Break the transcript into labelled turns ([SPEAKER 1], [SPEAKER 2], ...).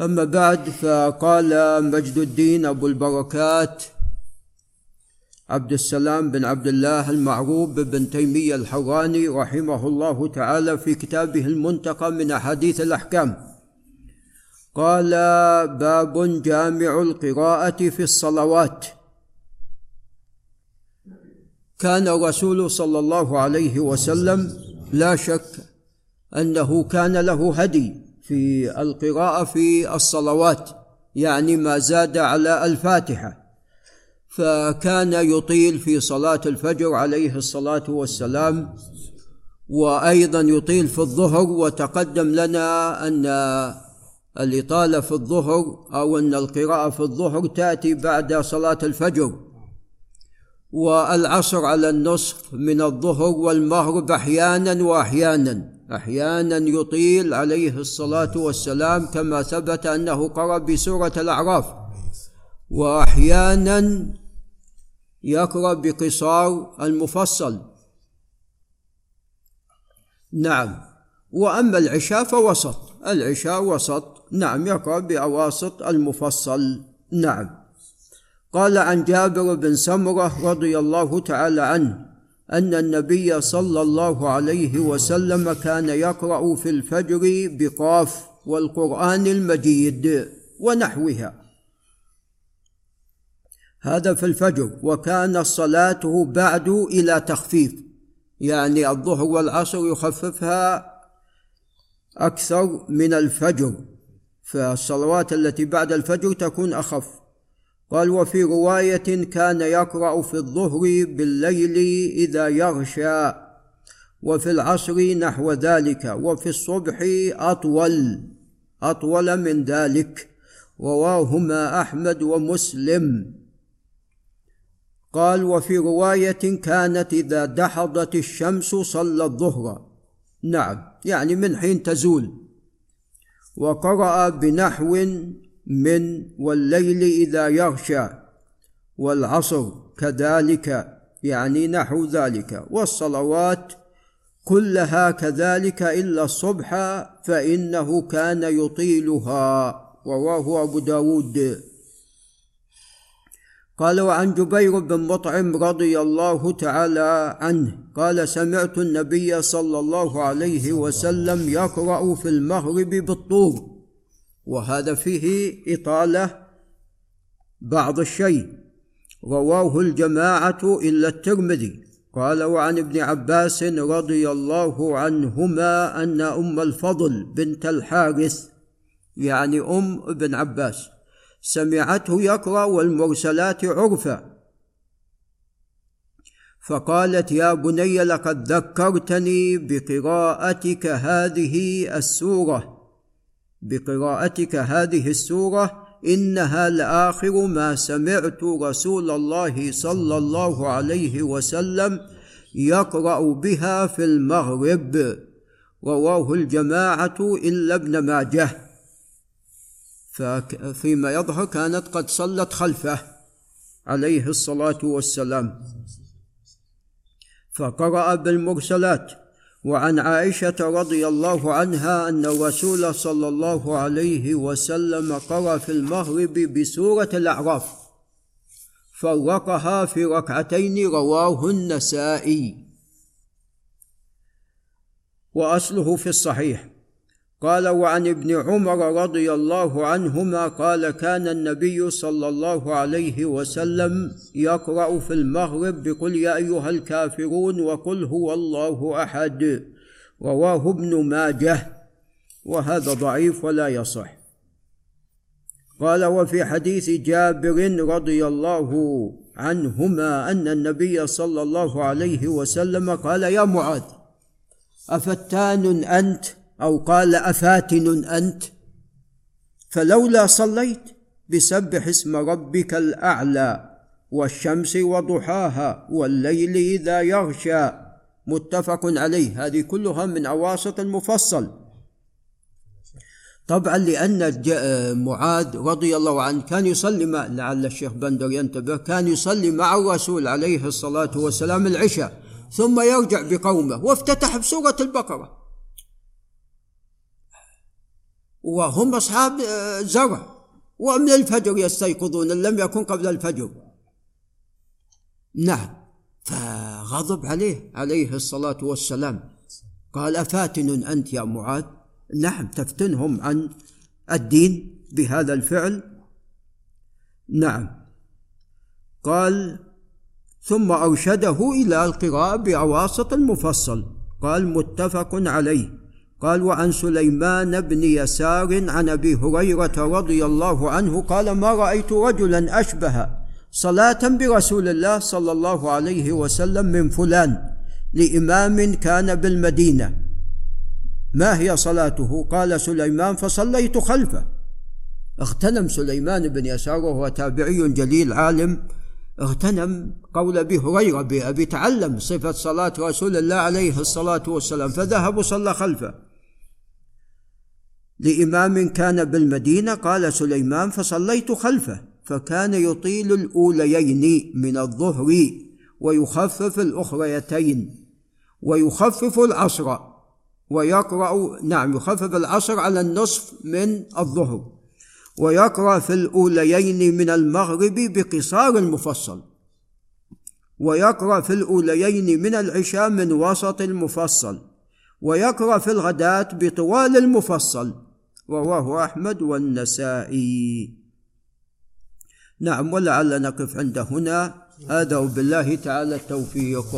[SPEAKER 1] أما بعد فقال مجد الدين أبو البركات عبد السلام بن عبد الله المعروف بن تيمية الحراني رحمه الله تعالى في كتابه المنتقى من أحاديث الأحكام. قال باب جامع القراءة في الصلوات. كان الرسول صلى الله عليه وسلم لا شك أنه كان له هدي. في القراءة في الصلوات يعني ما زاد على الفاتحة. فكان يطيل في صلاة الفجر عليه الصلاة والسلام وأيضا يطيل في الظهر وتقدم لنا أن الإطالة في الظهر أو أن القراءة في الظهر تأتي بعد صلاة الفجر. والعصر على النصف من الظهر والمغرب أحيانا واحيانا. أحيانا يطيل عليه الصلاة والسلام كما ثبت أنه قرأ بسورة الأعراف. وأحيانا يقرأ بقصار المفصل. نعم. وأما العشاء فوسط. العشاء وسط. نعم يقرأ بأواسط المفصل. نعم. قال عن جابر بن سمرة رضي الله تعالى عنه أن النبي صلى الله عليه وسلم كان يقرأ في الفجر بقاف والقرآن المجيد ونحوها. هذا في الفجر وكان صلاته بعد إلى تخفيف يعني الظهر والعصر يخففها أكثر من الفجر فالصلوات التي بعد الفجر تكون أخف. قال وفي رواية كان يقرأ في الظهر بالليل إذا يغشى وفي العصر نحو ذلك وفي الصبح أطول أطول من ذلك رواهما أحمد ومسلم. قال وفي رواية كانت إذا دحضت الشمس صلى الظهر. نعم يعني من حين تزول. وقرأ بنحو من والليل إذا يغشى والعصر كذلك يعني نحو ذلك. والصلوات كلها كذلك إلا الصبح فإنه كان يطيلها رواه أبو داود. قال وعن جبير بن مطعم رضي الله تعالى عنه قال سمعت النبي صلى الله عليه وسلم يقرأ في المغرب بالطور. وهذا فيه إطالة بعض الشيء. رواه الجماعة إلا الترمذي. قال وعن ابن عباس رضي الله عنهما أن أم الفضل بنت الحارث يعني أم ابن عباس سمعته يقرأ والمرسلات عرفا فقالت يا بني لقد ذكرتني بقراءتك هذه السورة بقراءتك هذه السورة إنها لآخر ما سمعت رسول الله صلى الله عليه وسلم يقرأ بها في المغرب. رواه الجماعة الا ابن ماجه. فيما يظهر كانت قد صلت خلفه عليه الصلاة والسلام. فقرأ بالمرسلات. وعن عائشة رضي الله عنها أن الرسول صلى الله عليه وسلم قرأ في المغرب بسورة الأعراف فرقها في ركعتين رواه النسائي. وأصله في الصحيح. قال وعن ابن عمر رضي الله عنهما قال كان النبي صلى الله عليه وسلم يقرأ في المغرب بقل يا أيها الكافرون وقل هو الله أحد رواه ابن ماجه وهذا ضعيف ولا يصح. قال وفي حديث جابر رضي الله عنهما أن النبي صلى الله عليه وسلم قال يا معاذ أفتان أنت أو قال أفاتن أنت؟ فلولا صليت بسبح اسم ربك الأعلى والشمس وضحاها والليل إذا يغشى. متفق عليه. هذه كلها من اواسط المفصل. طبعا لأن معاذ رضي الله عنه كان يصلي مع لعل الشيخ بندر ينتبه كان يصلي مع الرسول عليه الصلاة والسلام العشاء ثم يرجع بقومه وافتتح بسورة البقرة. وهم أصحاب آه، زرع. ومن الفجر يستيقظون إن لم يكن قبل الفجر. نعم. فغضب عليه عليه الصلاة والسلام. قال أفاتن أنت يا معاذ؟ نعم تفتنهم عن الدين بهذا الفعل. نعم. قال ثم أرشده إلى القراءة بأواسط المفصل. قال متفق عليه. قال وعن سليمان بن يسار عن أبي هريرة رضي الله عنه قال ما رأيت رجلا أشبه صلاة برسول الله صلى الله عليه وسلم من فلان لإمام كان بالمدينة. ما هي صلاته؟ قال سليمان فصليت خلفه. اغتنم سليمان بن يسار وهو تابعي جليل عالم. اغتنم قول أبي هريرة بأبي تعلم صفة صلاة رسول الله عليه الصلاة والسلام. فذهب وصلى خلفه. لإمام كان بالمدينة قال سليمان فصليت خلفه فكان يطيل الأوليين من الظهر ويخفف الأخريتين ويخفف العصر ويقرأ نعم يخفف العصر على النصف من الظهر ويقرأ في الأوليين من المغرب بقصار المفصل ويقرأ في الأوليين من العشاء من وسط المفصل ويقرأ في الغداة بطوال المفصل رواه أحمد والنسائي. نعم ولعل نقف عند هنا. هذا وبالله تعالى التوفيق.